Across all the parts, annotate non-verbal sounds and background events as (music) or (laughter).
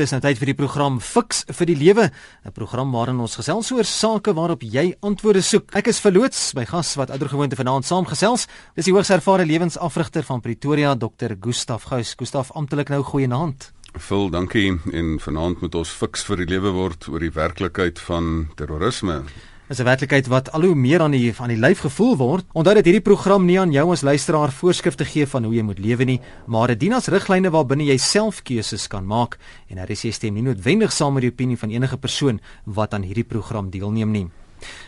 Dis nou tyd vir die program Fix vir die Lewe, 'n program waarin ons gesels oor sake waarop jy antwoorde soek. Ek is verloots by gas wat oudergewoonte vanaand saamgesels. Dis die hoogs ervare lewensafrigter van Pretoria, Dr. Gustaf Gous. Gustaf, amptelik nou goeienaand. Phil, dankie. En vanaand moet ons fiks vir die lewe word oor die werklikheid van terrorisme is 'n werklikheid wat al hoe meer aan die aan die lyf gevoel word. Onthou dat hierdie program nie aan jou as luisteraar voorskrifte gee van hoe jy moet lewe nie, maar dit dien as riglyne waarbinne jy self keuses kan maak en daar is jy stem nie noodwendig saam met die opinie van enige persoon wat aan hierdie program deelneem nie.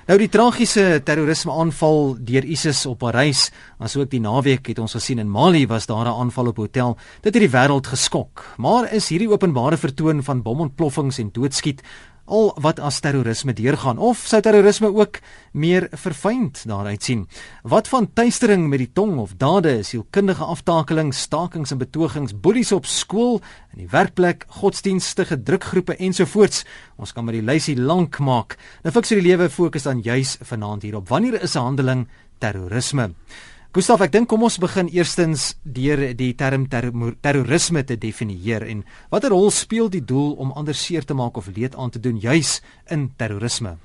Nou die tragiese terrorisme aanval deur ISIS op Parys, asook die naweek het ons gesien in Mali was daar 'n aanval op 'n hotel. Dit het die wêreld geskok. Maar is hierdie openbare vertoon van bomontploffings en doodskiet al wat as terrorisme deurgaan of sou terrorisme ook meer verfynd daaruit sien? Wat van tuistering met die tong of dade sielkundige aftakeling stakings en betogings boelies op skool in die werkplek godsdienstige drukgroepe ensovoorts? Ons kan maar die lysie lank maak. Nou fiks vir die lewe fokus dan juis vanaand hierop. Wanneer is 'n handeling terrorisme Gustav, ek dink kom ons begin eerstens deur die term ter terrorisme te definieer en watter rol speel die doel om ander seer te maak of leed aan te doen juis in terrorisme?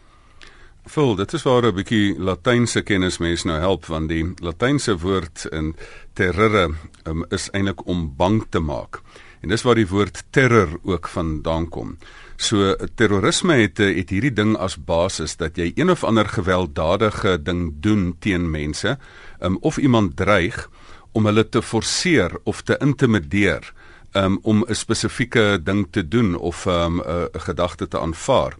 Vol, dit is waar 'n bietjie latynse kennis mens nou help want die latynse woord in terrore um, is eintlik om bang te maak. En dis waar die woord terror ook vandaan kom. So terrorisme het het hierdie ding as basis dat jy een of ander gewelddadige ding doen teen mense, um, of iemand dreig om hulle te forceer of te intimideer um, om 'n spesifieke ding te doen of 'n um, gedagte te aanvaar.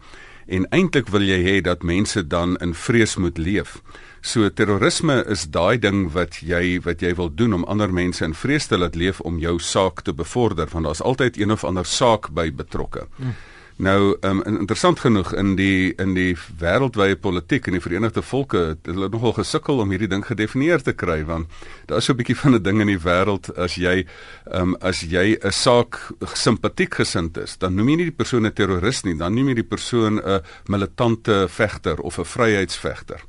En eintlik wil jy hê dat mense dan in vrees moet leef. So terrorisme is daai ding wat jy wat jy wil doen om ander mense in vrees te laat leef om jou saak te bevorder want daar's altyd een of ander saak by betrokke. Hmm. Nou, um, interessant genoeg in die in die wêreldwye politiek in die Verenigde Volke het hulle nogal gesukkel om hierdie ding gedefinieer te kry want daar is so 'n bietjie van 'n ding in die wêreld as jy um, as jy 'n saak simpatiek gesind is, dan noem jy nie die persoon 'n terroris nie, dan noem jy die persoon 'n militante vegter of 'n vryheidsvegter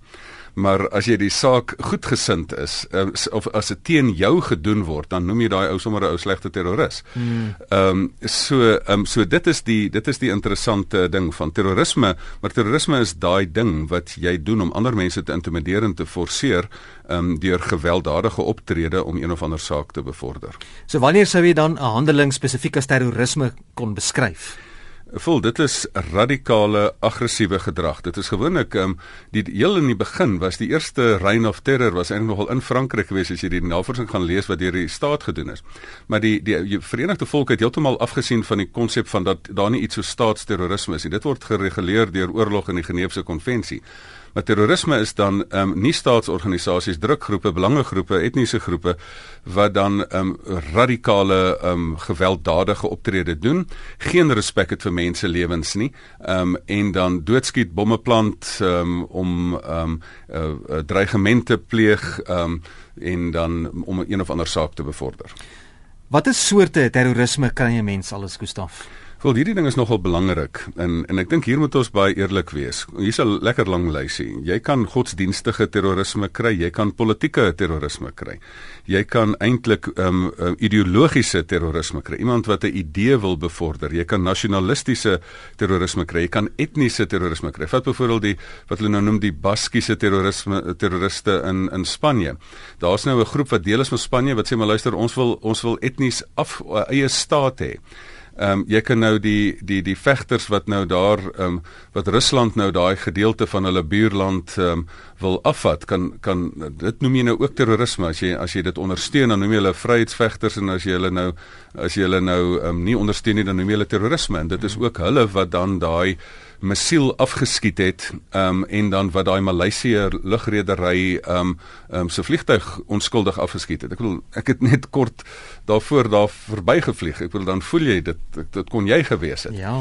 maar as jy die saak goedgesind is uh, of as dit teen jou gedoen word dan noem jy daai ou sommer 'n ou slegte terroris. Hmm. Ehm um, so ehm um, so dit is die dit is die interessante ding van terrorisme, maar terrorisme is daai ding wat jy doen om ander mense te intimideer en te forceer ehm um, deur gewelddadige optrede om een of ander saak te bevorder. So wanneer sou jy dan 'n handeling spesifiek as terrorisme kon beskryf? Vol dit is radikale aggressiewe gedrag. Dit is gewoonlik um, die heel in die begin was die eerste reign of terror was eintlik nogal in Frankryk geweest as jy die navorsing gaan lees wat deur die staat gedoen is. Maar die die Verenigde Volke het heeltemal afgesien van die konsep van dat daar nie iets so staatsterrorisme is nie. Dit word gereguleer deur oorlog in die Geneefse konvensie. Maar terrorisme is dan ehm um, nie staatsorganisasies, drukgroepe, belangegroepe, etniese groepe wat dan ehm um, radikale ehm um, gewelddadige optrede doen, geen respek het vir menselewens nie, ehm um, en dan doodskiet, bomme plant um, om ehm um, uh, uh, dreigemente pleeg ehm um, en dan om een of ander saak te bevorder. Watter soorte terrorisme kan jy mens alles Gustaf? Wel hierdie ding is nogal belangrik en en ek dink hier moet ons baie eerlik wees. Hier's 'n lekker lang lysie. Jy kan godsdienstige terrorisme kry, jy kan politieke terrorisme kry. Jy kan eintlik um, um ideologiese terrorisme kry. Iemand wat 'n idee wil bevorder. Jy kan nasionalistiese terrorisme kry. Jy kan etniese terrorisme kry. Vat byvoorbeeld die wat hulle nou noem die baskiese terrorisme terroriste in in Spanje. Daar's nou 'n groep wat deel is van Spanje wat sê maar luister, ons wil ons wil etnies af eie staat hê. Ehm um, jy kan nou die die die vegters wat nou daar ehm um, wat Rusland nou daai gedeelte van hulle buurland ehm um, wil afvat kan kan dit noem jy nou ook terrorisme as jy as jy dit ondersteun dan noem jy hulle vryheidsvegters en as jy hulle nou as jy hulle nou ehm um, nie ondersteun nie dan noem jy hulle terrorisme en dit is ook hulle wat dan daai missiel afgeskiet het um, en dan wat daai Maleisië lugredery um um se vliegtyg onskuldig afgeskiet het. Ek bedoel ek het net kort daarvoor daar verbygevlieg. Ek bedoel dan voel jy dit dit kon jy gewees het. Ja.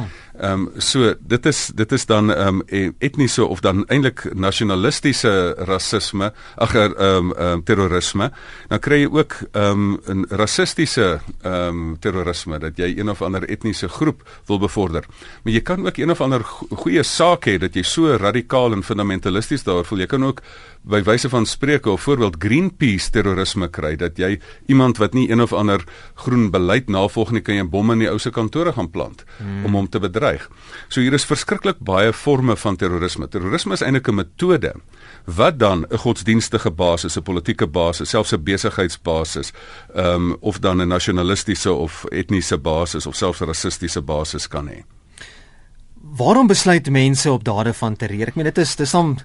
Um so dit is dit is dan um etniese of dan eintlik nasionalistiese rasisme, ag um um terrorisme. Dan kry jy ook um 'n rassistiese um terrorisme dat jy een of ander etniese groep wil bevorder. Maar jy kan ook een of ander goeie saak hê dat jy so radikaal en fundamentalisties daar voel. Jy kan ook by wyse van spreuke of voorbeeld Greenpeace terrorisme kry dat jy iemand wat nie een of ander groen beleid navolg nie kan jy bomme in die ou se kantore gaan plant hmm. om hom te bedreig. So hier is verskriklik baie forme van terrorisme. Terrorisme is eintlik 'n metode wat dan 'n godsdienstige basis, 'n politieke basis, selfs 'n besigheidsbasis, ehm um, of dan 'n nasionalistiese of etniese basis of selfs 'n rassistiese basis kan hê. Waarom besluit mense op dade van terreur? Ek meen dit is dis dan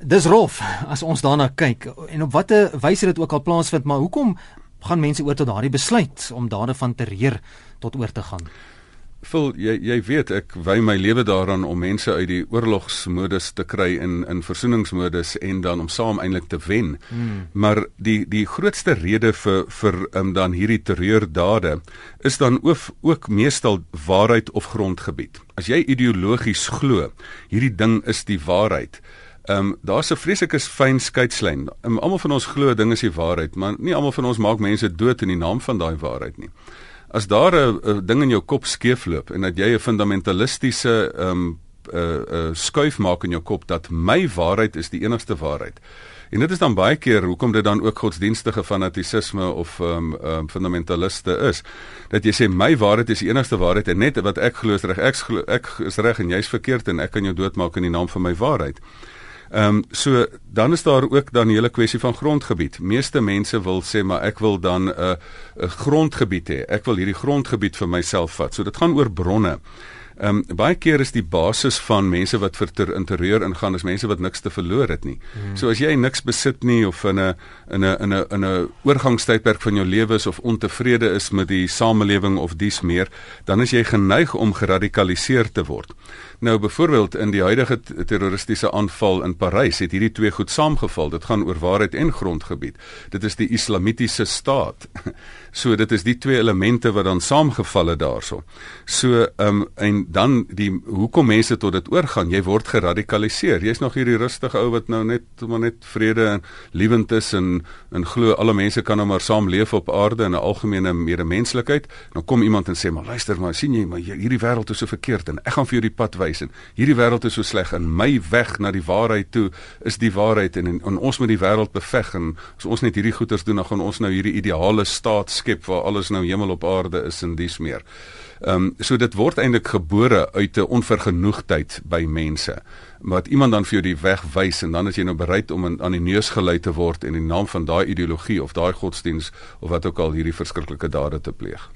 dis rof as ons daarna kyk en op watter wyse dit ook al plaasvind, maar hoekom gaan mense oor tot daardie besluit om dade van terreur tot oor te gaan? Vul jy jy weet ek wy my lewe daaraan om mense uit die oorlogsmodus te kry in in versoeningsmodus en dan om saam eintlik te wen. Hmm. Maar die die grootste rede vir vir um, dan hierdie terreurdade is dan ook ook meestal waarheid of grondgebied. As jy ideologies glo, hierdie ding is die waarheid. Ehm um, daar's 'n vreeslike fyn skeidslyn. Um, almal van ons glo ding is die waarheid, maar nie almal van ons maak mense dood in die naam van daai waarheid nie. As daar 'n ding in jou kop skeefloop en dat jy 'n fundamentalistiese ehm um, 'n uh, 'n uh, skuif maak in jou kop dat my waarheid is die enigste waarheid. En dit is dan baie keer hoekom dit dan ook godsdienstige fanatisisme of ehm um, um, fundamentaliste is. Dat jy sê my waarheid is die enigste waarheid en net wat ek glo is reg. Ek glo ek is reg en jy's verkeerd en ek kan jou doodmaak in die naam van my waarheid. Ehm um, so dan is daar ook dan 'n hele kwessie van grondgebied. Meeste mense wil sê maar ek wil dan 'n uh, 'n grondgebied hê. Ek wil hierdie grondgebied vir myself vat. So dit gaan oor bronne. Ehm um, baie keer is die basis van mense wat vir ter interieur ingaan is mense wat niks te verloor het nie. Hmm. So as jy niks besit nie of in 'n in 'n in 'n in 'n oorgangstydperk van jou lewe is of ontevrede is met die samelewing of dies meer, dan is jy geneig om geradikaliseer te word. Nou byvoorbeeld in die huidige terroristiese aanval in Parys het hierdie twee goed saamgeval. Dit gaan oor waarheid en grondgebied. Dit is die islamitiese staat. (laughs) So dit is die twee elemente wat dan saamgeval het daarso. So ehm um, en dan die hoekom mense tot dit oorgaan, jy word geradikaliseer. Jy's nog hierdie rustige ou wat nou net maar net vrede en liewend is en en glo alle mense kan nou maar saam leef op aarde in 'n algemene medemenslikheid. Dan kom iemand en sê maar luister maar, sien jy maar hierdie wêreld is so verkeerd en ek gaan vir jou die pad wys en hierdie wêreld is so sleg en my weg na die waarheid toe is die waarheid en, en, en ons moet die wêreld beveg en as ons net hierdie goeders doen dan gaan ons nou hierdie ideale staat skep waar alles nou hemel op aarde is en dis meer. Ehm um, so dit word eintlik gebore uit 'n onvergenoegdheid by mense. Wat iemand dan vir jou die weg wys en dan is jy nou bereid om in, aan die neus gelei te word in die naam van daai ideologie of daai godsdiens of wat ook al hierdie verskriklike dade te pleeg.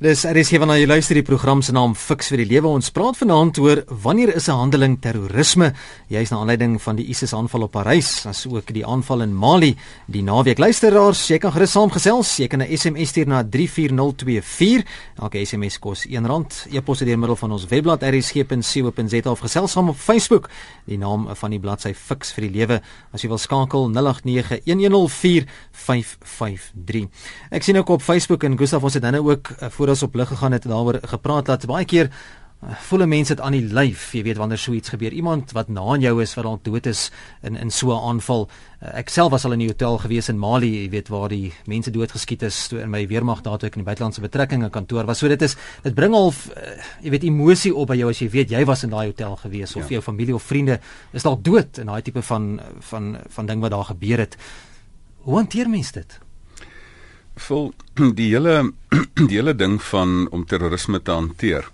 Dis is hier wanneer jy luister die program se naam Fix vir die lewe. Ons praat vanaand oor wanneer is 'n handeling terrorisme? Jy's na aanleiding van die ISIS aanval op Parys, as ook die aanval in Mali. Die naweek luisteraars, jy kan gerus saamgesels. Jy kan 'n SMS stuur na 34024. Elke SMS kos R1. E-pos deur middel van ons webblad rsg.co.za of gesels saam op Facebook. Die naam van die bladsy Fix vir die lewe. As jy wil skakel 0891104553. Ek sien ook op Facebook en Gustaf ons het dan ook uh, voor ons op lig gegaan het daaroor gepraat dat baie keer uh, volle mense dit aan die lyf, jy weet wanneer so iets gebeur. Iemand wat na aan jou is wat dalk dood is in in so 'n aanval. Uh, ek self was al in 'n hotel gewees in Mali, jy weet waar die mense doodgeskiet is toe in my weermag daar toe ek in die buitelandse betrekkinge kantoor was. So dit is dit bring al uh, jy weet emosie op by jou as jy weet jy was in daai hotel gewees of ja. jou familie of vriende is dalk dood in daai tipe van van van ding wat daar gebeur het. Hoe hanteer mense dit? Vol (clears throat) die hele (clears throat) die hele ding van om terrorisme te hanteer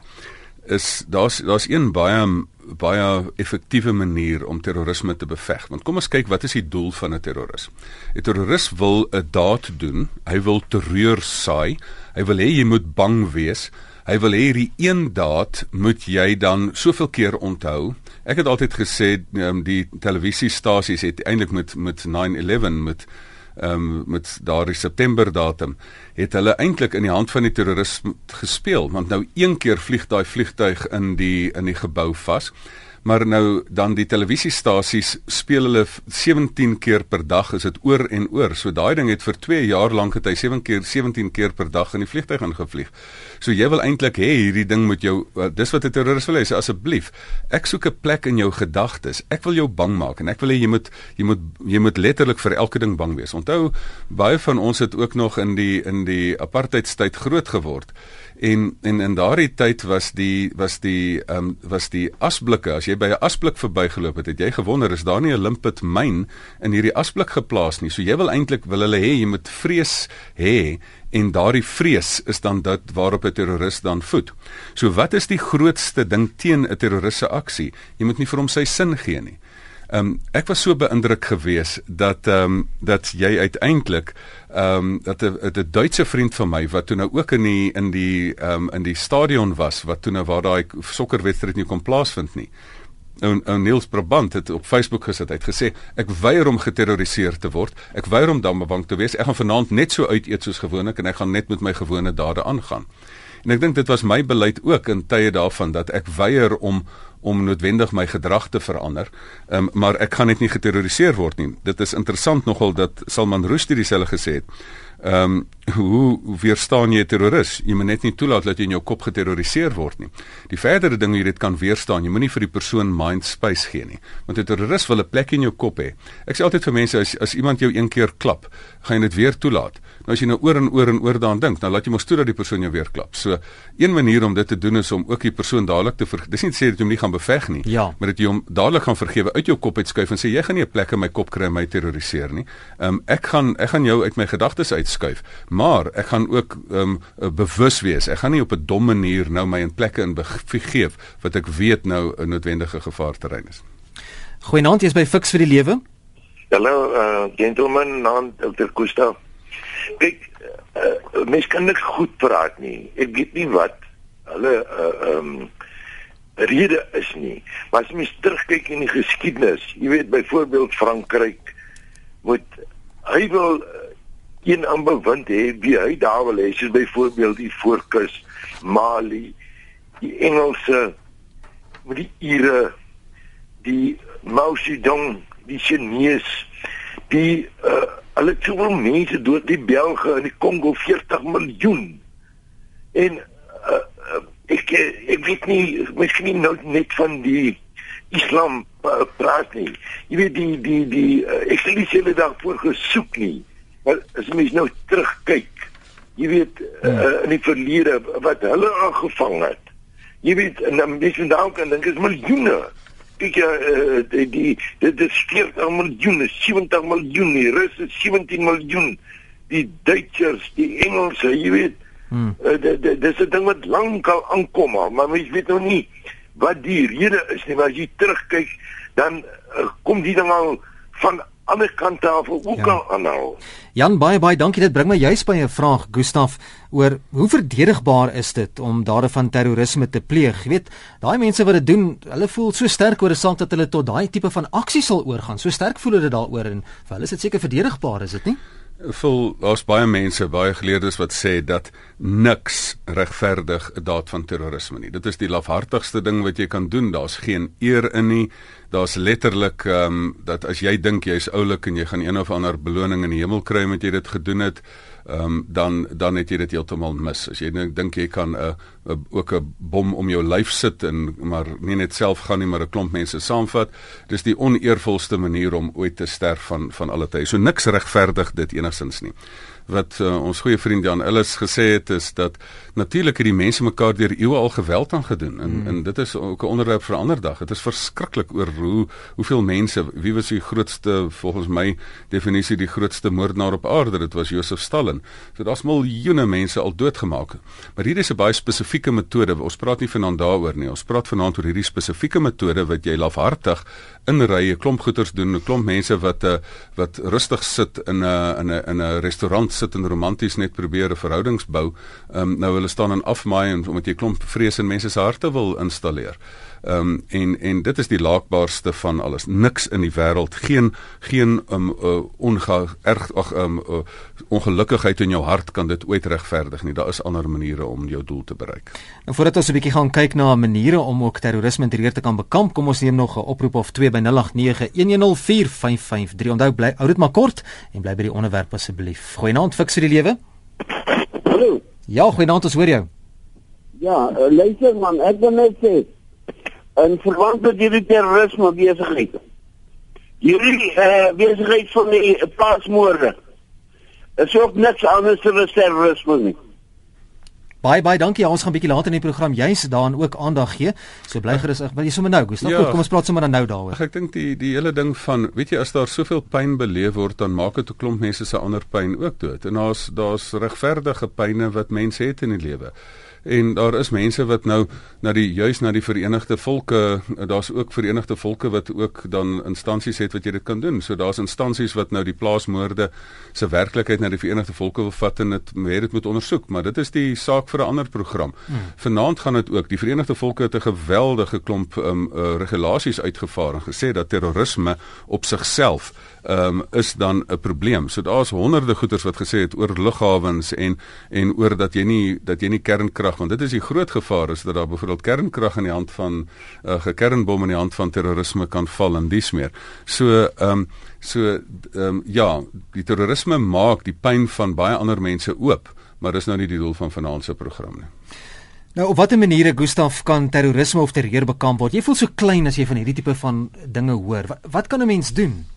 is daar's daar's een baie baie effektiewe manier om terrorisme te beveg. Want kom ons kyk wat is die doel van 'n terroris? 'n Terroris wil 'n daad doen. Hy wil terreur saai. Hy wil hê jy moet bang wees. Hy wil hê hierdie een daad moet jy dan soveel keer onthou. Ek het altyd gesê um, die televisiestasies het eintlik met met 9/11 met ehm um, met daardie September datum het hulle eintlik in die hand van die terrorisme gespeel want nou een keer vlieg daai vliegtuig in die in die gebou vas maar nou dan die televisiestasies speel hulle 17 keer per dag is dit oor en oor. So daai ding het vir 2 jaar lank het hy 7 keer 17 keer per dag in die vliegtuig ingevlieg. So jy wil eintlik hê hierdie ding moet jou dis wat 'n terroris wil hê, sê asseblief. Ek soek 'n plek in jou gedagtes. Ek wil jou bang maak en ek wil hê jy moet jy moet jy moet letterlik vir elke ding bang wees. Onthou baie van ons het ook nog in die in die apartheidstyd groot geword. En en in daardie tyd was die was die ehm um, was die asblikke as jy by 'n asblik verbygeloop het, het jy gewonder is daar nie 'n limpet myn in hierdie asblik geplaas nie. So jy wil eintlik wil hulle hê jy moet vrees hê en daardie vrees is dan dit waarop 'n terroris dan voed. So wat is die grootste ding teen 'n terroris se aksie? Jy moet nie vir hom sy sin gee nie. Ehm um, ek was so beïndruk geweest dat ehm um, dat jy uiteindelik ehm um, dat 'n 'n Duitse vriend van my wat toe nou ook in die in die ehm um, in die stadion was wat toe nou waar daai sokkerwedstryd nie kon plaasvind nie. Nou nou Niels Brabant het op Facebook gesit. Hy het gesê ek weier om geterroriseer te word. Ek weier om dan bang te wees. Ek gaan vanaand net so uit eet soos gewoonlik en ek gaan net met my gewone dade aangaan. En ek dink dit was my beleid ook in tye daarvan dat ek weier om om noodwendig my gedrag te verander. Um, maar ek gaan net nie geterroriseer word nie. Dit is interessant nogal dat Salman Rushdie dieselfde gesê het. Ehm um, hoe weerstaan jy 'n terroris? Jy moet net nie toelaat dat jy in jou kop geterroriseer word nie. Die verdere ding hoe jy dit kan weerstaan, jy moenie vir die persoon mind space gee nie. Want 'n terroris wil 'n plek in jou kop hê. Ek sê altyd vir mense as as iemand jou een keer klap, gaan jy dit weer toelaat. Nou as jy nou oor en oor en oor daaraan dink, dan laat jy mos toe dat die persoon jou weer klap. So een manier om dit te doen is om ook die persoon dadelik te vergeet. Dis nie sê dat jy hom nie gaan beveg nie, ja. maar dat jy hom dadelik gaan vergewe uit jou kop uitskuif en sê jy gaan nie 'n plek in my kop kry om my terroriseer nie. Ehm um, ek gaan ek gaan jou uit my gedagtes uitskuif. Maar ek gaan ook ehm um, bewus wees. Ek gaan nie op 'n dom manier nou my in plekke in begeef wat ek weet nou 'n noodwendige gevaarterrein is. Goeienaand, jy's by Fix vir die Lewe. Hallo, uh gentleman, naam Dr. Gustav. Kyk, uh, mens kan niks goed praat nie. Ek weet nie wat hulle uh um rede is nie. Maar as mens terugkyk in die geskiedenis, jy weet byvoorbeeld Frankryk moet hy wil een aanbewind hê wie hy daar wil hê, soos byvoorbeeld die Voorkus, Mali, die Engelse met die Ire, die Mao Zedong, die Chinese, die uh hulle het soveel mense dood die Belge in die Kongo 40 miljoen. En uh, ek ek weet nie miskien nou net van die Islam uh, praat nie. Jy weet die die die uh, ek sê nie hulle daarvoor gesoek nie. Maar as mens nou terugkyk, jy weet uh, uh, in die verlede wat hulle aangevang het. Jy weet en dan dis en dan kan dink is miljoene kyk ja uh, die die dit is 40 miljoen, 70 miljoen, die Russe 17 miljoen, die Duitsers, die Engelse, jy weet. Hmm. Uh, dit is 'n ding wat lankal aankom, maar mens weet nou nie wat die rede is nie, maar as jy terugkyk, dan uh, kom die ding al van ander kante af ook ja. al aanhou. Jan baie baie dankie dit bring my juist by 'n vraag Gustaf oor hoe verdedigbaar is dit om dade van terrorisme te pleeg? Jy weet, daai mense wat dit doen, hulle voel so sterk oor 'n saak dat hulle tot daai tipe van aksie sal oorgaan. So sterk voel hulle daaroor en vir hulle is dit seker verdedigbaar, is dit nie? Vol daar's baie mense, baie geleerdes wat sê dat niks regverdig 'n daad van terrorisme nie. Dit is die lafhartigste ding wat jy kan doen. Daar's geen eer in nie. Daar's letterlik ehm um, dat as jy dink jy's oulik en jy gaan een of ander beloning in die hemel kry omdat jy dit gedoen het, ehm um, dan dan het jy dit heeltemal mis. As jy dink jy kan 'n uh, uh, ook 'n bom om jou lyf sit en maar nie net self gaan nie, maar 'n klomp mense saamvat, dis die oneervolste manier om ooit te sterf van van alle tye. So niks regverdig dit enigsins nie wat uh, ons goeie vriend Jan Ellis gesê het is dat natuurlik het die mense mekaar deur eeue al geweld aangedoen en mm. en dit is ook 'n onderwerp vir 'n ander dag. Dit is verskriklik oor hoe hoeveel mense wie was die grootste volgens my definisie die grootste moordenaar op aarde? Dit was Josef Stalin. So daar's miljoene mense al doodgemaak. Maar hier is 'n baie spesifieke metode. Ons praat nie vanaand daaroor nie. Ons praat vanaand oor hierdie spesifieke metode wat jy lafhartig in rye klomp goeters doen, 'n klomp mense wat 'n uh, wat rustig sit in 'n in 'n in 'n restaurant sit en romanties net probeer 'n verhoudings bou. Um, nou hulle staan in afmaai en omdat jy klomp vrees in mense se harte wil installeer. Ehm um, en en dit is die laakbaarste van alles. Niks in die wêreld, geen geen um uh, onge erg ag um uh, ongelukkigheid in jou hart kan dit ooit regverdig nie. Daar is ander maniere om jou doel te bereik. Nou voordat ons 'n bietjie gaan kyk na maniere om ook terrorisme interieur te kan bekamp, kom ons neem nog 'n oproep of 2 by 0891104553. Onthou bly hou dit maar kort en bly by die onderwerp asseblief. Goeienaand, fiks vir die lewe. Hallo. Ja, goeienaand, ons hoor jou. Ja, uh, luister man, ek wil net sê in verband met hierdie terrorisme besigheid. Hierdie uh, besigheid van die plaasmoorde is ook niks anders as terrorisme nie. Baie baie dankie. Ja, ons gaan bietjie later in die program juis daaraan ook aandag gee. So bly gerus, ek wil jy sommer nou, Gustav. Ja, kom ons praat sommer dan nou daaroor. Ek dink die die hele ding van, weet jy, as daar soveel pyn beleef word, dan maak dit 'n klomp mense se ander pyn ook dood. En daar's daar's regverdige pyne wat mense het in die lewe en daar is mense wat nou na die juis na die Verenigde Volke daar's ook Verenigde Volke wat ook dan instansies het wat jy dit kan doen. So daar's instansies wat nou die plaasmoorde se werklikheid na die Verenigde Volke wil vat en dit meer dit moet ondersoek, maar dit is die saak vir 'n ander program. Hmm. Vanaand gaan dit ook die Verenigde Volke het 'n geweldige klomp um, uh, regulasies uitgevaardig en gesê dat terrorisme op sigself um, is dan 'n probleem. So daar's honderde goeters wat gesê het oor lughawens en en oor dat jy nie dat jy nie kernkrag want dit is die groot gevaar is dat daar byvoorbeeld kernkrag in die hand van 'n uh, gekernbom in die hand van terrorisme kan val en dis meer. So ehm um, so ehm um, ja, die terrorisme maak die pyn van baie ander mense oop, maar dis nou nie die doel van vanaand se program nie. Nou op watter maniere Gustaf kan terrorisme of terreur bekamp word? Jy voel so klein as jy van hierdie tipe van dinge hoor. Wat, wat kan 'n mens doen?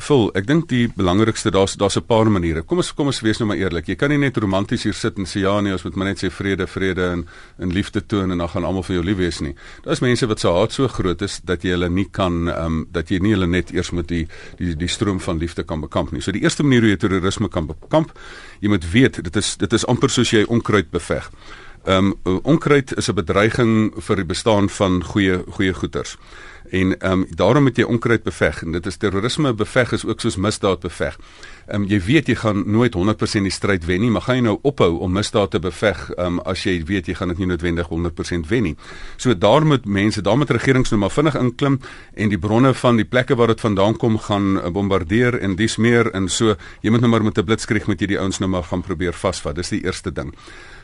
Vol, ek dink die belangrikste daar's daar's 'n paar maniere. Kom ons kom ons wees nou maar eerlik. Jy kan nie net romanties hier sit en sê ja nee, ons moet maar net sê vrede, vrede en en liefde toon en dan gaan almal vir jou lief wees nie. Daar's mense wat se haat so groot is dat jy hulle nie kan ehm um, dat jy nie hulle net eers met die die die stroom van liefde kan bekamp nie. So die eerste manier hoe jy terrorisme kan bekamp, jy moet weet dit is dit is amper soos jy onkruid beveg. Ehm um, onkruid is 'n bedreiging vir die bestaan van goeie goeie goeders. En ehm um, daarom moet jy onkruid beveg en dit is terrorisme beveg is ook soos misdaad beveg. Ehm um, jy weet jy gaan nooit 100% die stryd wen nie, maar gaan jy nou ophou om misdaad te beveg ehm um, as jy weet jy gaan dit nie noodwendig 100% wen nie. So daar moet mense, daar moet regerings nou maar vinnig inklim en die bronne van die plekke waar dit vandaan kom gaan uh, bombardeer en dis meer en so jy moet nou maar met 'n blitskrieg met jy die ouens nou maar gaan probeer vasvat. Dis die eerste ding.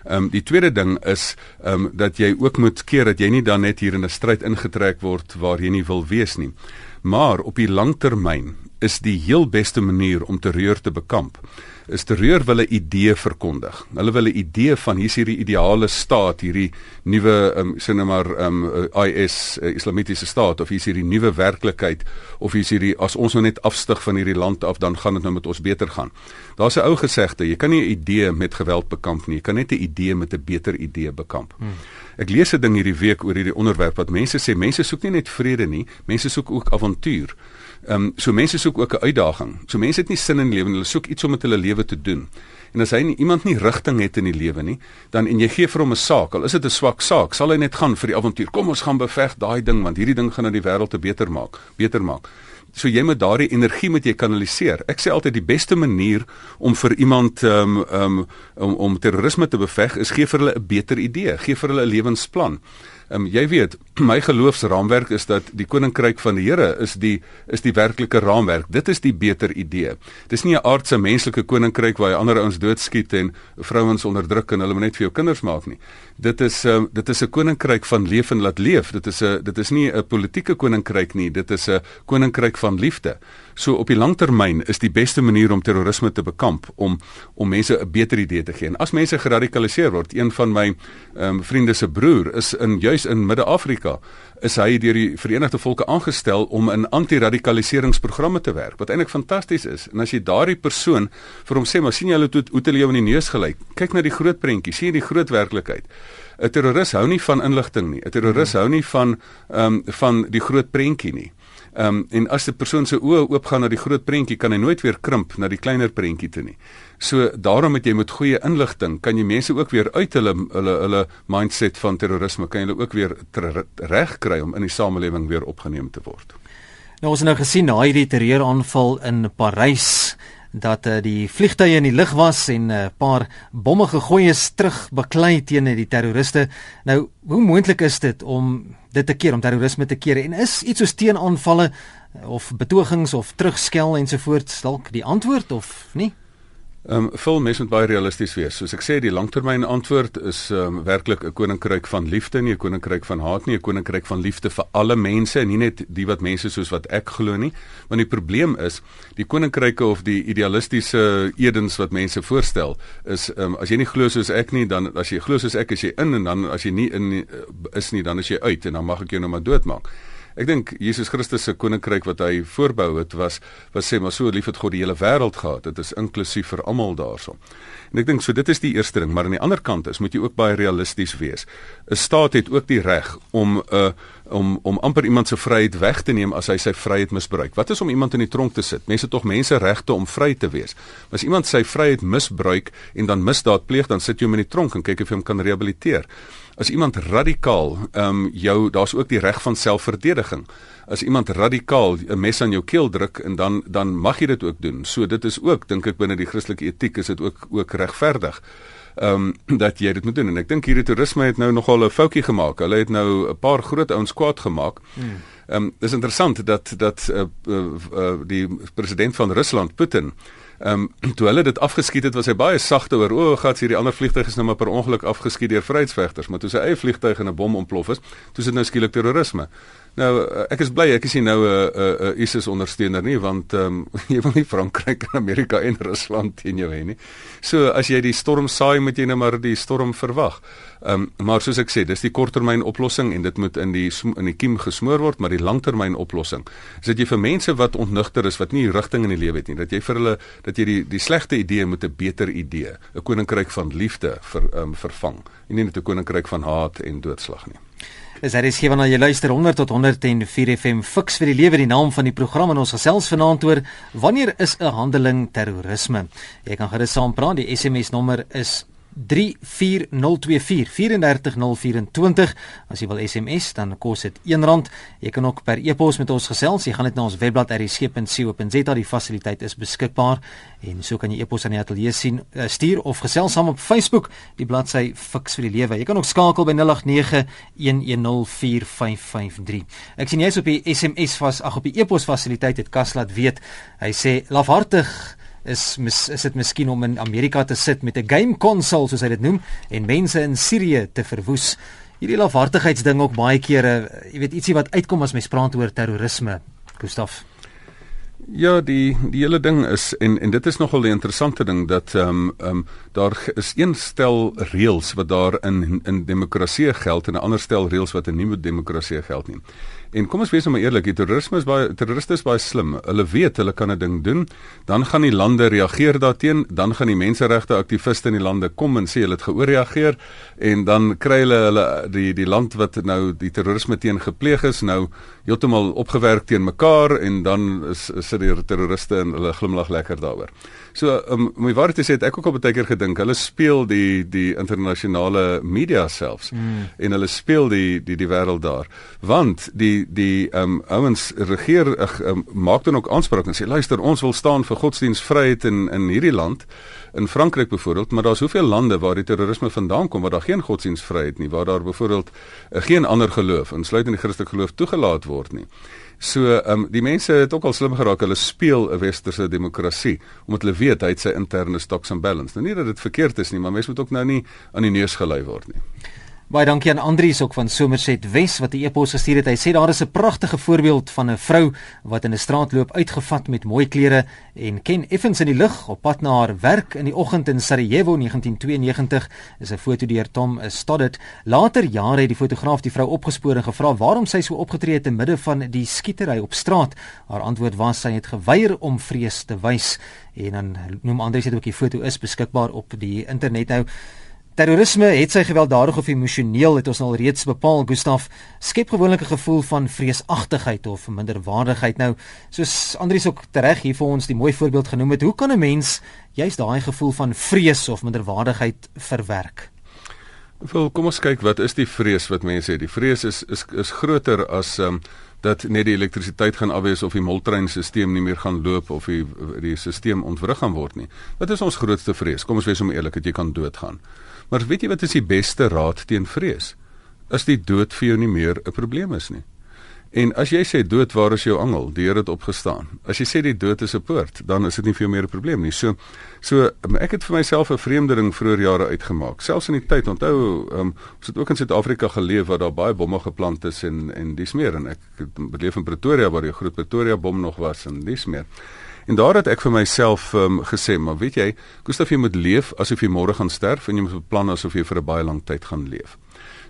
Ehm um, die tweede ding is ehm um, dat jy ook moet keer dat jy nie dan net hier in 'n stryd ingetrek word waar jy nie wil wees nie. Maar op die langtermyn is die heel beste manier om terreur te bekamp is terreur wil 'n idee verkondig. Hulle wil 'n idee van hier's hierdie ideale staat, hierdie nuwe um, sê nou maar um, IS uh, Islamitiese staat of hier's hierdie nuwe werklikheid of hier's hierdie as ons nou net afstyg van hierdie land af dan gaan dit nou met ons beter gaan. Daar's 'n ou gesegde, jy kan nie 'n idee met geweld bekamp nie, jy kan net 'n idee met 'n beter idee bekamp. Hmm. Ek lees 'n ding hierdie week oor hierdie onderwerp wat mense sê mense soek nie net vrede nie, mense soek ook avontuur. Ehm um, so mense soek ook 'n uitdaging. So mense het nie sin in lewe nie, hulle soek iets om met hulle lewe te doen. En as hy nie, iemand nie rigting het in die lewe nie, dan en jy gee vir hom 'n saak, al is dit 'n swak saak, sal hy net gaan vir die avontuur. Kom ons gaan beveg daai ding want hierdie ding gaan nou die wêreld te beter maak, beter maak. So jy moet daardie energie moet jy kanaliseer. Ek sê altyd die beste manier om vir iemand um, um, om om terrorisme te beveg is gee vir hulle 'n beter idee, gee vir hulle 'n lewensplan. Ehm um, jy weet, (clears throat) my geloofsraamwerk is dat die koninkryk van die Here is die is die werklike raamwerk. Dit is die beter idee. Dis nie 'n aardse menslike koninkryk waar jy ander ouens doodskiet en vrouens onderdruk en hulle net vir jou kinders maak nie. Dit is um, dit is 'n koninkryk van leef en laat leef. Dit is 'n dit is nie 'n politieke koninkryk nie. Dit is 'n koninkryk van liefde. So op die langtermyn is die beste manier om terrorisme te bekamp om om mense 'n beter idee te gee. En as mense geradikaliseer word, een van my ehm um, vriende se broer is in juis in Midde-Afrika is hy deur die Verenigde Volke aangestel om in anti-radikaliseringsprogramme te werk wat eintlik fantasties is. En as jy daardie persoon vir hom sê maar sien jy hulle toe hoe hulle jou in die neus gelyk. Kyk na die groot prentjie, sien jy die groot werklikheid. 'n Terroris hou nie van inligting nie. 'n Terroris hou nie van ehm um, van die groot prentjie nie. Ehm um, en as 'n persoon se oë oopgaan na die groot prentjie, kan hy nooit weer krimp na die kleiner prentjie toe nie. So daarom moet jy met goeie inligting kan jy mense ook weer uit hulle hulle hulle mindset van terrorisme kan jy hulle ook weer reg kry om in die samelewing weer opgeneem te word. Nou ons het nou gesien na hierdie terreuraanval in Parys dat uh, die vliegtye in die lug was en 'n uh, paar bomme gegooi is terug beklei teen die terroriste. Nou, hoe moontlik is dit om dit te keer om terrorisme te keer en is iets soos teenaanvalle of betogings of terugskel ensovoorts dalk die antwoord of nie? Ehm um, vol mense moet baie realisties wees. Soos ek sê, die langtermyn antwoord is ehm um, werklik 'n koninkryk van liefde, nie 'n koninkryk van haat nie, 'n koninkryk van liefde vir alle mense, nie net die wat mense soos wat ek glo nie. Want die probleem is, die koninkryke of die idealistiese edens wat mense voorstel, is ehm um, as jy nie glo soos ek nie, dan as jy glo soos ek, is jy in en dan as jy nie in nie, is nie, dan is jy uit en dan mag ek jou nou maar doodmaak. Ek dink Jesus Christus se koninkryk wat hy voorbou het was was sê maar so lief het God die hele wêreld gehad. Dit is inklusief vir almal daarso. En ek dink so dit is die eerste ding, maar aan die ander kant is moet jy ook baie realisties wees. 'n Staat het ook die reg om 'n uh, om om amper iemand se vryheid weg te neem as hy sy vryheid misbruik. Wat is om iemand in die tronk te sit? Mense tog mense regte om vry te wees. Maar as iemand sy vryheid misbruik en dan misdaad pleeg, dan sit jy hom in die tronk en kyk of jy hom kan rehabiliteer. As iemand radikaal ehm um, jou daar's ook die reg van selfverdediging. As iemand radikaal 'n mes aan jou keel druk en dan dan mag jy dit ook doen. So dit is ook dink ek binne die Christelike etiek is dit ook ook regverdig. Ehm um, (clears throat) dat jy dit moet doen en ek dink hierdie toerisme het nou nogal 'n foutjie gemaak. Hulle het nou 'n paar groot ouens kwaad gemaak. Hmm. Ehm um, dis interessant dat dat uh, uh, uh, die president van Rusland Putin Ehm um, toe hulle dit afgeskiet het, was hy baie sagte oor o, gats hierdie ander vliegtuig is nou maar per ongeluk afgeskiet deur vryheidsvegters, maar toe sy eie vliegtuig in 'n bom ontplof is, toe is dit nou skielik terrorisme. Nou eh, ek is bly ek is nie nou 'n uh, 'n uh, uh, ISIS ondersteuner nie want ehm um, (laughs) jy wil nie Frankryk en Amerika en Rusland teen jou hê nie. So as jy die storm saai moet jy nou maar die storm verwag. Ehm um, maar soos ek sê, dis die korttermyn oplossing en dit moet in die in die kiem gesmoor word, maar die langtermyn oplossing is dat jy vir mense wat ontnugter is, wat nie rigting in die lewe het nie, dat jy vir hulle dat jy die die slegte idee met 'n beter idee, 'n koninkryk van liefde vir ehm um, vervang en nie net 'n koninkryk van haat en doodslag nie. Is daar is hier wanneer jy luister 100 tot 104 FM Fix vir die lewe die naam van die program en ons gesels vanaand oor wanneer is 'n handeling terrorisme. Jy kan gerus saam praat. Die SMS nommer is 34024 as jy wil SMS dan kos dit R1. Jy kan ook per e-pos met ons gesels. Jy gaan net na ons webblad rsc.co.za die fasiliteit is beskikbaar. En so kan jy e-pos aan die ateljee sien uh, stuur of gesels saam op Facebook. Die bladsy Fix vir die lewe. Jy kan ook skakel by 0891104553 ek sien jy's op die SMS vas ag op die e-pos fasiliteit het Kas laat weet. Hy sê lafhartig is mis, is dit miskien om in Amerika te sit met 'n game console soos hy dit noem en mense in Sirië te verwoes. Hierdie lafhartigheidsding ook baie kere, jy weet ietsie wat uitkom as mens praat oor terrorisme. Gustaf Ja, die die hele ding is en en dit is nogal 'n interessante ding dat ehm um, ehm um, daar is een stel reëls wat daar in in demokrasie geld en 'n ander stel reëls wat in nie demokrasie geld nie. En kom ons wees nou maar eerlik, die terrorisme is baie terroriste is baie slim. Hulle weet hulle kan 'n ding doen, dan gaan die lande reageer daarteenoor, dan gaan die menseregte aktiviste in die lande kom en sê hulle het geoorreageer en dan kry hulle hulle die die land wat nou die terrorisme teen gepleeg is, nou heeltemal opgewerk teen mekaar en dan is sit die terroriste en hulle glimlag lekker daaroor. So um, om my waarheid te sê, het ek ook al baie keer gedink hulle speel die die internasionale media selfs mm. en hulle speel die die die wêreld daar. Want die die ehm um, ouens regeer ag um, maak dan ook aanspraak en sê luister ons wil staan vir godsdienstvryheid in in hierdie land in Frankryk byvoorbeeld maar daar's hoeveel lande waar die terrorisme vandaan kom waar daar geen godsdienstvryheid nie waar daar byvoorbeeld uh, geen ander geloof insluitend die Christelike geloof toegelaat word nie So ehm um, die mense het ook al slim geraak hulle speel 'n westerse demokrasie omdat hulle weet hy het sy interne stocks and balance. Nou nie dat dit verkeerd is nie, maar mense moet ook nou nie aan die neus gelei word nie. Baie dankie aan Andrius ook van Somerset Wes wat 'n e-pos gestuur het. Hy sê daar is 'n pragtige voorbeeld van 'n vrou wat in 'n straat loop uitgevat met mooi klere en ken effens in die lig op pad na haar werk in die oggend in Sarajevo 1992 is 'n foto deur Tom Stoddard. Later jare het die fotograaf die vrou opgespoor en gevra waarom sy so opgetree het te midde van die skietery op straat. Haar antwoord was sy het geweier om vrees te wys en dan noem Andrius dit ook die foto is beskikbaar op die internet nou. Terrorisme het sy gewelddadig of emosioneel het ons al reeds bepaal Gustaf skep gewoonlik 'n gevoel van vreesagtigheid of minderwaardigheid nou soos Andrius ook tereg hier vir ons die mooi voorbeeld genoem het hoe kan 'n mens juist daai gevoel van vrees of minderwaardigheid verwerk Wel kom ons kyk wat is die vrees wat mense het die vrees is is is groter as um, dat net die elektrisiteit gaan afwees of die moltreinstelsel nie meer gaan loop of die die stelsel ontwrig gaan word nie. Wat is ons grootste vrees? Kom ons wees om eerlik dat jy kan doodgaan. Maar weet jy wat is die beste raad teen vrees? Is die dood vir jou nie meer 'n probleem is nie. En as jy sê dood, waar is jou angel? Die Here het opgestaan. As jy sê die dood is 'n poort, dan is dit nie vir jou meer 'n probleem nie. So so ek het vir myself 'n vreemdeling vroeër jare uitgemaak. Selfs in die tyd, onthou, um, ons het ook in Suid-Afrika geleef waar daar baie bomme geplant is en en dis meer en ek het beleef in Pretoria waar die groot Pretoria bom nog was en dis meer. En daar het ek vir myself um, gesê, maar weet jy, Gustaf jy moet leef asof jy môre gaan sterf en jy moet beplan asof jy vir 'n baie lang tyd gaan leef.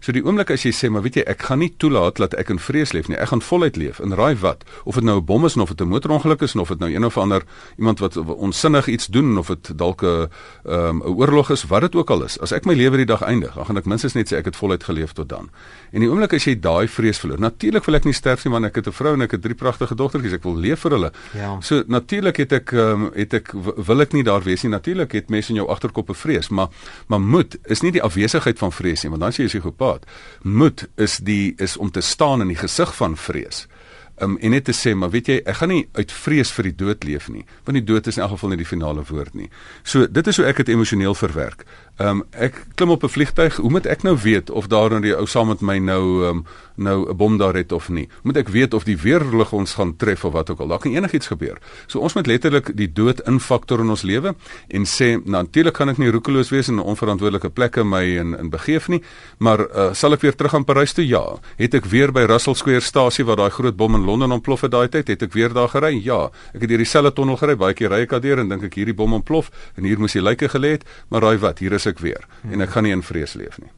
So die oomblik as jy sê, maar weet jy, ek gaan nie toelaat dat ek in vrees leef nie. Ek gaan voluit leef in raai wat, of dit nou 'n bom is of dit 'n motorongeluk is of dit nou een of ander iemand wat onsinnig iets doen of dit dalk 'n ehm, 'n um, oorlog is, wat dit ook al is. As ek my lewe die dag eindig, dan gaan ek minstens net sê ek het voluit geleef tot dan. En die oomblik as jy daai vrees verloor. Natuurlik wil ek nie sterf nie, want ek het 'n vrou en ek het drie pragtige dogtertjies. Ek wil leef vir hulle. Ja. So natuurlik het ek um, het ek wil ek nie daar wees nie. Natuurlik het mense in jou agterkop 'n vrees, maar maar moed is nie die afwesigheid van vrees nie, want dan sê jy psigopaat. Moed is die is om te staan in die gesig van vrees. Um, en net te sê maar weet jy ek gaan nie uit vrees vir die dood leef nie want die dood is in elk geval nie die finale woord nie. So dit is hoe ek dit emosioneel verwerk. Ehm um, ek klim op 'n vliegtyg. Hoe moet ek nou weet of daar nou die ou saam met my nou ehm um, nou 'n bom daar het of nie? Moet ek weet of die weerlig ons gaan tref of wat ook al? Daar kan enigiets gebeur. So ons moet letterlik die dood infaktor in ons lewe en sê natuurlik gaan ek nie roekeloos wees in onverantwoordelike plekke my in in begeef nie, maar uh, sal ek weer terug aan Parys toe? Ja. Het ek weer by Russell Square stasie waar daai groot bom in Londen ontplof het daai tyd? Het ek weer daar gery? Ja. Ek het deur dieselfde tonnel gery, baie keer ry ek daardeur en dink ek hierdie bom ontplof en hier moes die lyke gelê het, maar raai wat? Hier is ek weer hmm. en ek gaan nie in vrees leef nie.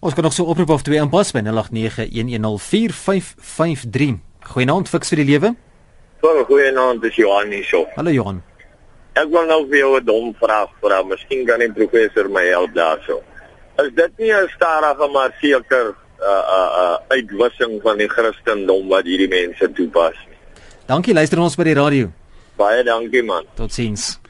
Ons kan nog so oproep of twee aanpas by 0891104553. Goeienaand fiks vir die lewe. Goeienaand, dis Johan hier so. Hallo Johan. Ek wil nou vir jou 'n dom vraag vra, miskien kan die professor my help daarso. Is dit nie 'n stadige maar seker uh, uh, uh, uitwissing van die Christendom wat hierdie mense toepas nie? Dankie, luister ons by die radio. Baie dankie man. Totsiens.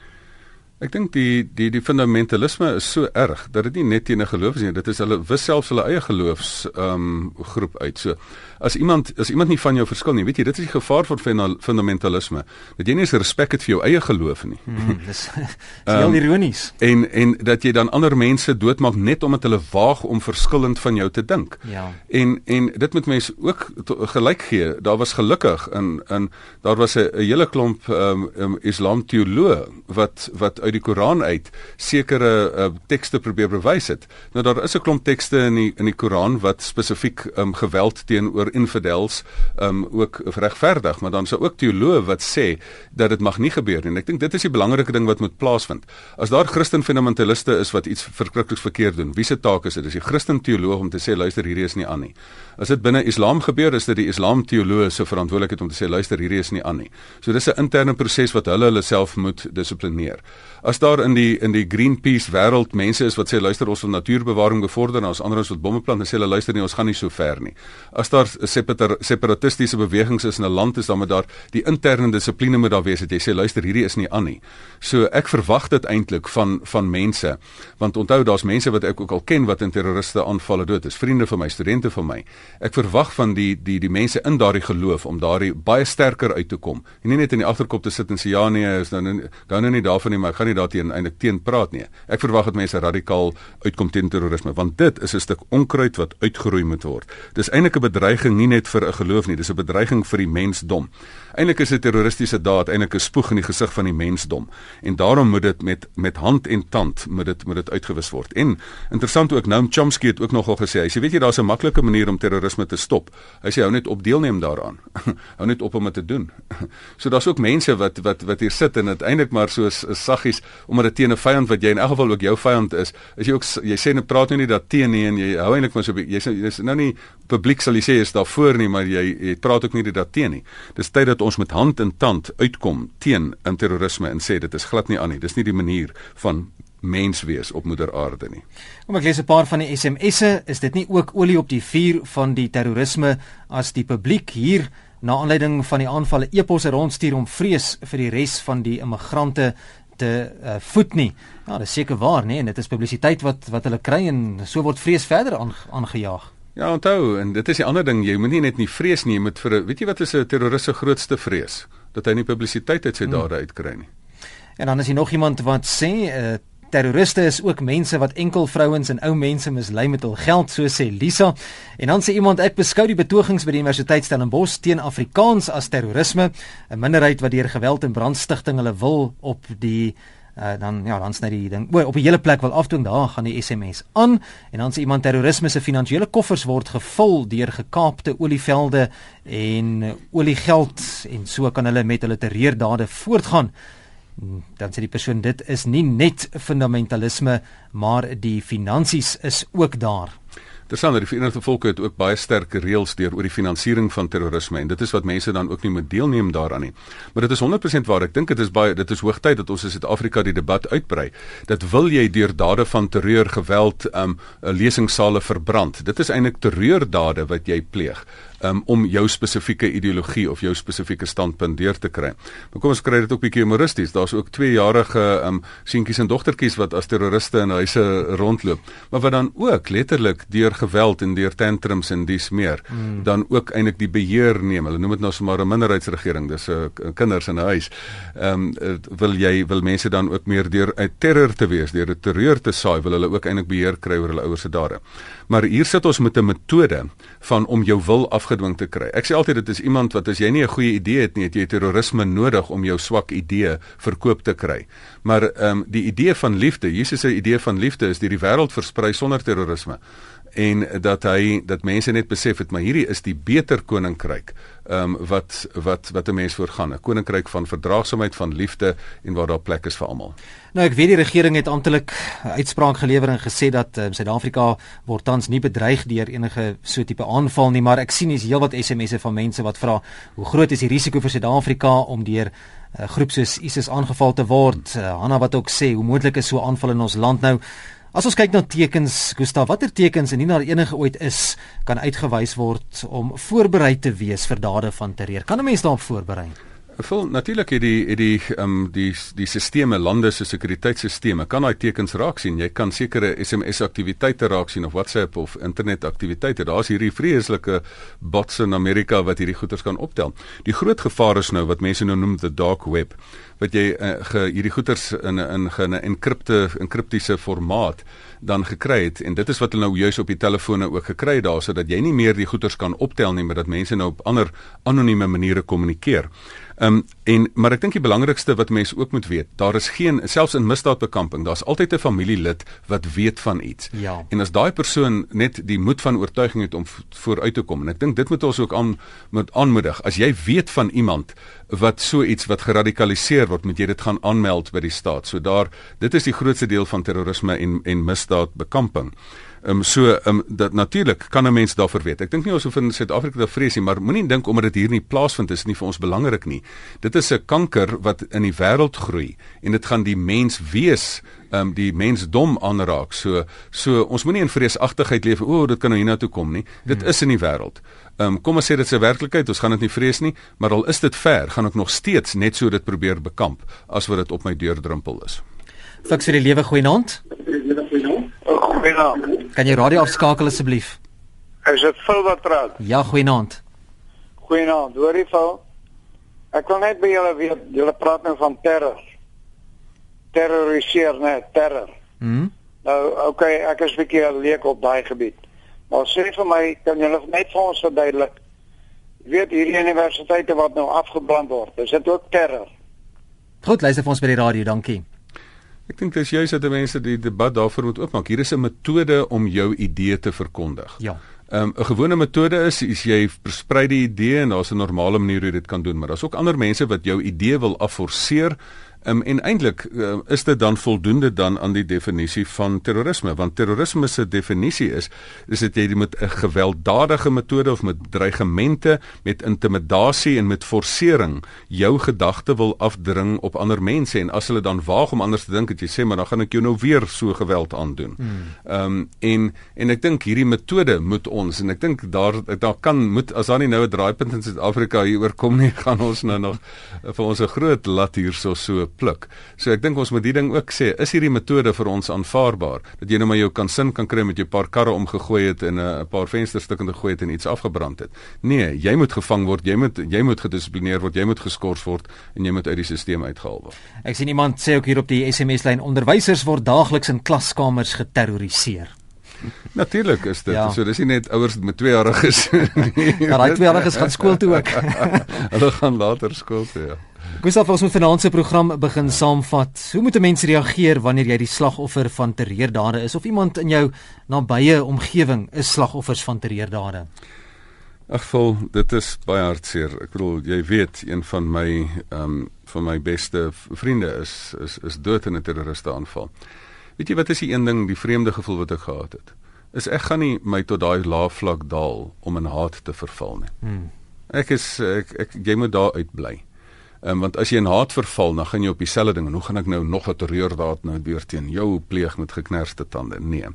Ek dink die die die fundamentalisme is so erg dat dit nie net teen 'n geloof is nie, dit is hulle wis selfs hulle eie geloofs ehm um, groep uit. So as iemand as iemand nie van jou verskil nie, weet jy, dit is die gevaar van fundamentalisme. Dat jy nie eens respek het vir jou eie geloof nie. Hmm, (laughs) dis (laughs) heel um, ironies. En en dat jy dan ander mense doodmaak net omdat hulle waag om verskillend van jou te dink. Ja. En en dit moet mense ook gelyk gee. Daar was gelukkig in in daar was 'n hele klomp ehm um, um, Islam teoloë wat wat uit die Koran uit sekere uh, tekste probeer bewys het. Nou daar is 'n klomp tekste in die in die Koran wat spesifiek um, geweld teenoor infidels um ook regverdig, maar dan sou ook teoloë wat sê dat dit mag nie gebeur nie. En ek dink dit is die belangrike ding wat moet plaasvind. As daar Christen fundamentaliste is wat iets verskrikliks verkeerd doen, wie se taak is dit? Dis die Christen teoloog om te sê luister hierdie is nie aan nie. As dit binne Islam gebeur, is dit die Islam teoloë se verantwoordelikheid om te sê luister hierdie is nie aan nie. So dis 'n interne proses wat hulle hulle self moet dissiplineer as daar in die in die Greenpeace wêreld mense is wat sê luister ons wil natuurbewaring bevorder en ons ander ons wil bomme plant en sê hulle luister nie ons gaan nie so ver nie. As daar separatistiese bewegings is in 'n land is dan met daar die interne dissipline moet daar wees dat jy sê luister hierdie is nie aan nie. So ek verwag dit eintlik van van mense want onthou daar's mense wat ek ook al ken wat in terroriste aanvalle dood is. Vriende van my, studente van my. Ek verwag van die die die mense in daardie geloof om daardie baie sterker uit te kom. En nie net in die agterkop te sit en sê ja nee, is nou nou nou nie daarvan nie, maar ek gaan nie daarteen eintlik teen praat nie. Ek verwag dat mense radikaal uitkom teen terrorisme want dit is 'n stuk onkruid wat uitgeroei moet word. Dis eintlik 'n bedreiging nie net vir 'n geloof nie, dis 'n bedreiging vir die mensdom. Eintlik is dit 'n terroristiese daad, eintlik 'n spoeg in die gesig van die mensdom. En daarom moet dit met met hand en tand moet dit moet dit uitgewis word. En interessant ook Noam Chomsky het ook nogal gesê, hy sê weet jy daar's 'n maklike manier om terrorisme te stop. Hy sê hou net op deelneem daaraan. (laughs) hou net op om dit te doen. (laughs) so daar's ook mense wat wat wat hier sit en uiteindelik maar soos saggies omdat dit teen 'n vyand wat jy in elk geval ook jou vyand is, is jy ook jy sê net praat nou nie dat teen nie en jy hou eintlik maar so jy sê dis nou nie publiek sal jy sê is daar voor nie, maar jy jy praat ook nie dat teen nie. Dis tyd dat ons met hand in tand uitkom teen in terrorisme en sê dit is glad nie aan nie. Dis nie die manier van mens wees op moeder aarde nie. Kom ek lees 'n paar van die SMS'e, is dit nie ook olie op die vuur van die terrorisme as die publiek hier na aanleiding van die aanvalle eposse rondstuur om vrees vir die res van die immigrante te uh, voed nie. Ja, dis seker waar, nê, en dit is publisiteit wat wat hulle kry en so word vrees verder aangejaag. Ja, onthou, en dit is die ander ding, jy moet nie net nie vrees nie, jy moet vir weet jy wat is 'n terroris se grootste vrees? Dat hy nie publisiteit uit sy hmm. dade uitkry nie. En dan is hier nog iemand wat sê uh, Terroriste is ook mense wat enkel vrouens en ou mense mislei met hul geld, so sê Lisa. En dan sê iemand ek beskou die betogings by die Universiteit Stellenbosch teen Afrikaans as terrorisme, 'n minderheid wat deur geweld en brandstigting hulle wil op die uh, dan ja, dan sny die ding o, op 'n hele plek wil afdwing, daar gaan die SMS aan en dan sê iemand terrorisme se finansiële koffers word gevul deur gekaapte olievelde en oliegeld en so kan hulle met hulle terreurdade voortgaan dan sê die persoon dit is nie net fundamentalisme maar die finansies is ook daar. Terwyl die Verenigde Volke het ook baie sterk reëls deur oor die finansiering van terrorisme en dit is wat mense dan ook nie moet deelneem daaraan nie. Maar dit is 100% waar. Ek dink dit is baie dit is hoogtyd dat ons in Suid-Afrika die debat uitbrei. Dat wil jy deur dade van terreur, geweld, um lesingsale verbrand. Dit is eintlik terreurdade wat jy pleeg um, om jou spesifieke ideologie of jou spesifieke standpunt deur te kry. Maar kom ons kry dit ook bietjie humoristies. Daar's ook tweejarige um, seentjies en dogtertjies wat as terroriste in huise rondloop, maar wat dan ook letterlik deur geweld en deur tantrums en dis meer mm. dan ook eintlik die beheer neem. Hulle noem dit nou sommer 'n minderheidsregering. Dis 'n uh, kinders in 'n huis. Ehm um, wil jy wil mense dan ook meer deur uit terror te wees, deur 'n terreur te saai, wil hulle ook eintlik beheer kry oor hulle ouers se dade. Maar hier sit ons met 'n metode van om jou wil afgedwing te kry. Ek sê altyd dit is iemand wat as jy nie 'n goeie idee het nie, het jy terrorisme nodig om jou swak idee verkoop te kry. Maar ehm um, die idee van liefde, Jesus se idee van liefde is deur die wêreld versprei sonder terrorisme en dat hy dat mense net besef het maar hierdie is die beter koninkryk ehm um, wat wat wat 'n mens voorgaan 'n koninkryk van verdraagsaamheid van liefde en waar daar plek is vir almal. Nou ek weet die regering het amptelik uitspraak gelewer en gesê dat um, Suid-Afrika word tans nie bedreig deur enige so tipe aanval nie, maar ek sien hier's heelwat SMS'e van mense wat vra hoe groot is die risiko vir Suid-Afrika om deur 'n uh, eh, groep soos ISIS aangeval te word? Uh, Hanna wat ook sê hoe moontlik is so 'n aanval in ons land nou? As ons kyk na tekens, Gustav, watter tekens indien daar enige ooit is, kan uitgewys word om voorberei te wees vir dade van terreur? Kan 'n mens daarop voorberei? Vol natuurlik het die het die ehm um, die die sisteme lande se sekuriteitstelsels kan daai tekens raak sien. Jy kan sekere SMS aktiwiteite raak sien of WhatsApp of internet aktiwiteite. Daar's hierdie vreeslike bots in Amerika wat hierdie goeters kan optel. Die groot gevaar is nou wat mense nou noem the dark web wat jy uh, ge, hierdie goeters in 'n in 'n enkripte enkriptiese formaat dan gekry het en dit is wat hulle nou juis op die telefone ook gekry het daar sodat jy nie meer die goeters kan optel nie maar dat mense nou op ander anonieme maniere kommunikeer. Ehm um, en maar ek dink die belangrikste wat mense ook moet weet, daar is geen selfs in misdaadbekamping, daar's altyd 'n familielid wat weet van iets. Ja. En as daai persoon net die moed van oortuiging het om vooruit te kom en ek dink dit moet ons ook aan moet aanmoedig. As jy weet van iemand wat so iets wat geradikaliseer word, moet jy dit gaan aanmeld by die staat. So daar dit is die grootste deel van terrorisme en en misdaadbekamping. Ehm um, so ehm um, dat natuurlik kan 'n mens daarvoor weet. Ek dink nie ons hoef in Suid-Afrika te vrees nie, maar moenie dink omdat dit hier nie plaasvind is nie vir ons belangrik nie. Dit is 'n kanker wat in die wêreld groei en dit gaan die mens wees um, die mensdom aanraak. So so ons moenie in vreesagtigheid leef. O, oh, dit kan nou hiernatoe kom nie. Dit hmm. is in die wêreld. Ehm um, kom ons sê dit is 'n werklikheid. Ons gaan dit nie vrees nie, maar al is dit ver, gaan ek nog steeds net so dit probeer bekamp as wat dit op my deurdrempel is. Fiks vir die lewe goeienaand. Goeienaand. Kan jy radio afskakel asseblief? Is dit Phil wat praat? Ja, goeienaand. Goeienaand. Hoor jy Phil? Ek wil net by julle weet, julle praat nou van terror. Terroriseer net, terror. Mhm. Nou, okay, ek is 'n bietjie leek op daai gebied. Maar sê vir my, kan julle net vir ons verduidelik weet hierdie universiteite wat nou afgebrand word, is dit ook terror? Goed, luister vir ons by die radio, dankie. Ek dink dis juist dat mense die debat daarvoor moet oopmaak. Hier is 'n metode om jou idee te verkondig. Ja. Ehm, 'n um, gewone metode is as jy versprei die idee en daar's 'n normale manier hoe jy dit kan doen, maar daar's ook ander mense wat jou idee wil afforceer Um, en eintlik uh, is dit dan voldoende dan aan die definisie van terrorisme want terrorisme se definisie is is dit jy met 'n gewelddadige metode of met dreigemente met intimidasie en met forsering jou gedagte wil afdring op ander mense en as hulle dan waag om anders te dink het jy sê maar dan gaan ek jou nou weer so geweld aandoen. Hmm. Ehm um, en en ek dink hierdie metode moet ons en ek dink daar daar kan moet as daar nie nou 'n draaipunt in Suid-Afrika hier oorkom nie (laughs) gaan ons nou nog vir ons 'n groot lat hierso so pluk. So ek dink ons moet die ding ook sê, is hierdie metode vir ons aanvaarbaar? Dat jy nou maar jou kan sin kan kry met jou paar karre omgegooi het en 'n paar vensterstukke gegooi het en iets afgebrand het. Nee, jy moet gevang word, jy moet jy moet gedissiplineer word, jy moet geskort word en jy moet uit die stelsel uitgehaal word. Ek sien iemand sê ook hier op die SMS lyn onderwysers word daagliks in klaskamers geterroriseer. (laughs) Natuurlik is dit. Ja. So dis nie net ouers met tweejariges nie. (laughs) Ja, daai tweejariges gaan skool toe ook. (laughs) Hulle gaan later skool toe, ja. Gustav, ons moet vanaand se program begin saamvat. Hoe moet 'n mens reageer wanneer jy die slagoffer van terreurdade is of iemand in jou nabye omgewing is slagoffers van terreurdade? Ag vol, dit is baie hartseer. Ek bedoel, jy weet, een van my ehm um, van my beste vriende is is is dood in 'n terroriste aanval. Weet jy wat is die een ding, die vreemde gevoel wat ek gehad het? is ek gaan nie my tot daai lae vlak daal om in haat te verval nie. Hmm. Ek is ek, ek jy moet daar uitbly. Ehm um, want as jy in haat verval, dan gaan jy op dieselfde ding en hoe gaan ek nou nog 'n terreurdaad nou weer teen jou pleeg met geknerste tande? Nee.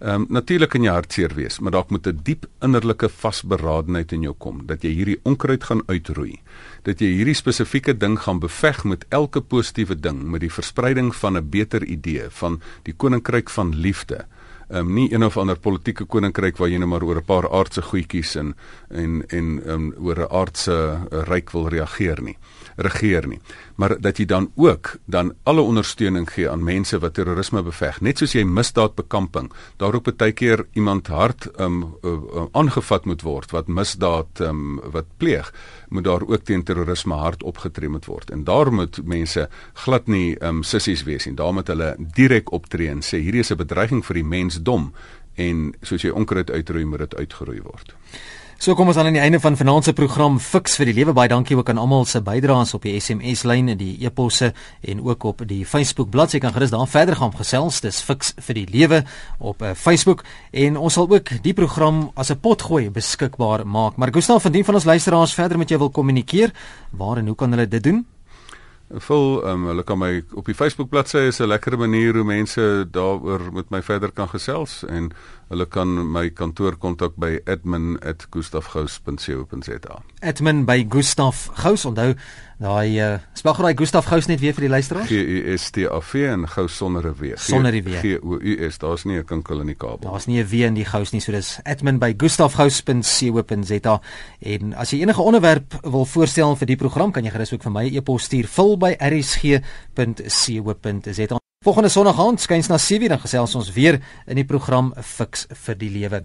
Ehm um, natuurlik kan jy hartseer wees, maar dalk moet 'n diep innerlike vasberadenheid in jou kom dat jy hierdie onkruid gaan uitroei. Dat jy hierdie spesifieke ding gaan beveg met elke positiewe ding, met die verspreiding van 'n beter idee van die koninkryk van liefde. Ehm um, nie een of ander politieke koninkryk waar jy net maar oor 'n paar aardse goedjies en en en um, oor 'n aardse uh, ryk wil reageer nie regeer nie. Maar dat jy dan ook dan alle ondersteuning gee aan mense wat terrorisme beveg. Net soos jy misdaadbekamping. Daar ook baie keer iemand hard um aangevat uh, uh, moet word wat misdaad um wat pleeg moet daar ook teen terrorisme hard opgetree moet word. En daar moet mense glad nie um sissies wees nie. Daar moet hulle direk optree en sê hierdie is 'n bedreiging vir die mensdom. En soos jy onkruid uitroei moet dit uitgeroei word So kom ons aan aan die einde van vanaand se program Fix vir die lewe. Baie dankie ook aan almal se bydraes op die SMS lyn en die e-posse en ook op die Facebook bladsy. Kan gerus daar verder gaan gesels. Dis Fix vir die lewe op uh, Facebook en ons sal ook die program as 'n potgooi beskikbaar maak. Maar Gustav, van die van ons luisteraars verder met jou wil kommunikeer, waar en hoe kan hulle dit doen? Vul, um, hulle kan my op die Facebook bladsy is 'n lekker manier hoe mense daaroor met my verder kan gesels en Hulle kan my kantoor kontak by admin@gustafgous.co.za. Admin by Gustaf Gous. Onthou daai uh, spel gou daai Gustaf Gous net weer vir die luisteraars. G U S T A V en Gous sonder 'n W. Sonder die W. G O U S. Daar's nie 'n kinkel in die kabel. Daar's nie 'n W in die Gous nie, so dis admin by gustafgous.co.za. En as jy enige onderwerp wil voorstel vir die program, kan jy gerus ook vir my 'n e-pos stuur vul by rsg.co.za. Volgende Sondag aand skuins na 7:00 dan gesels ons weer in die program Fix vir die lewe.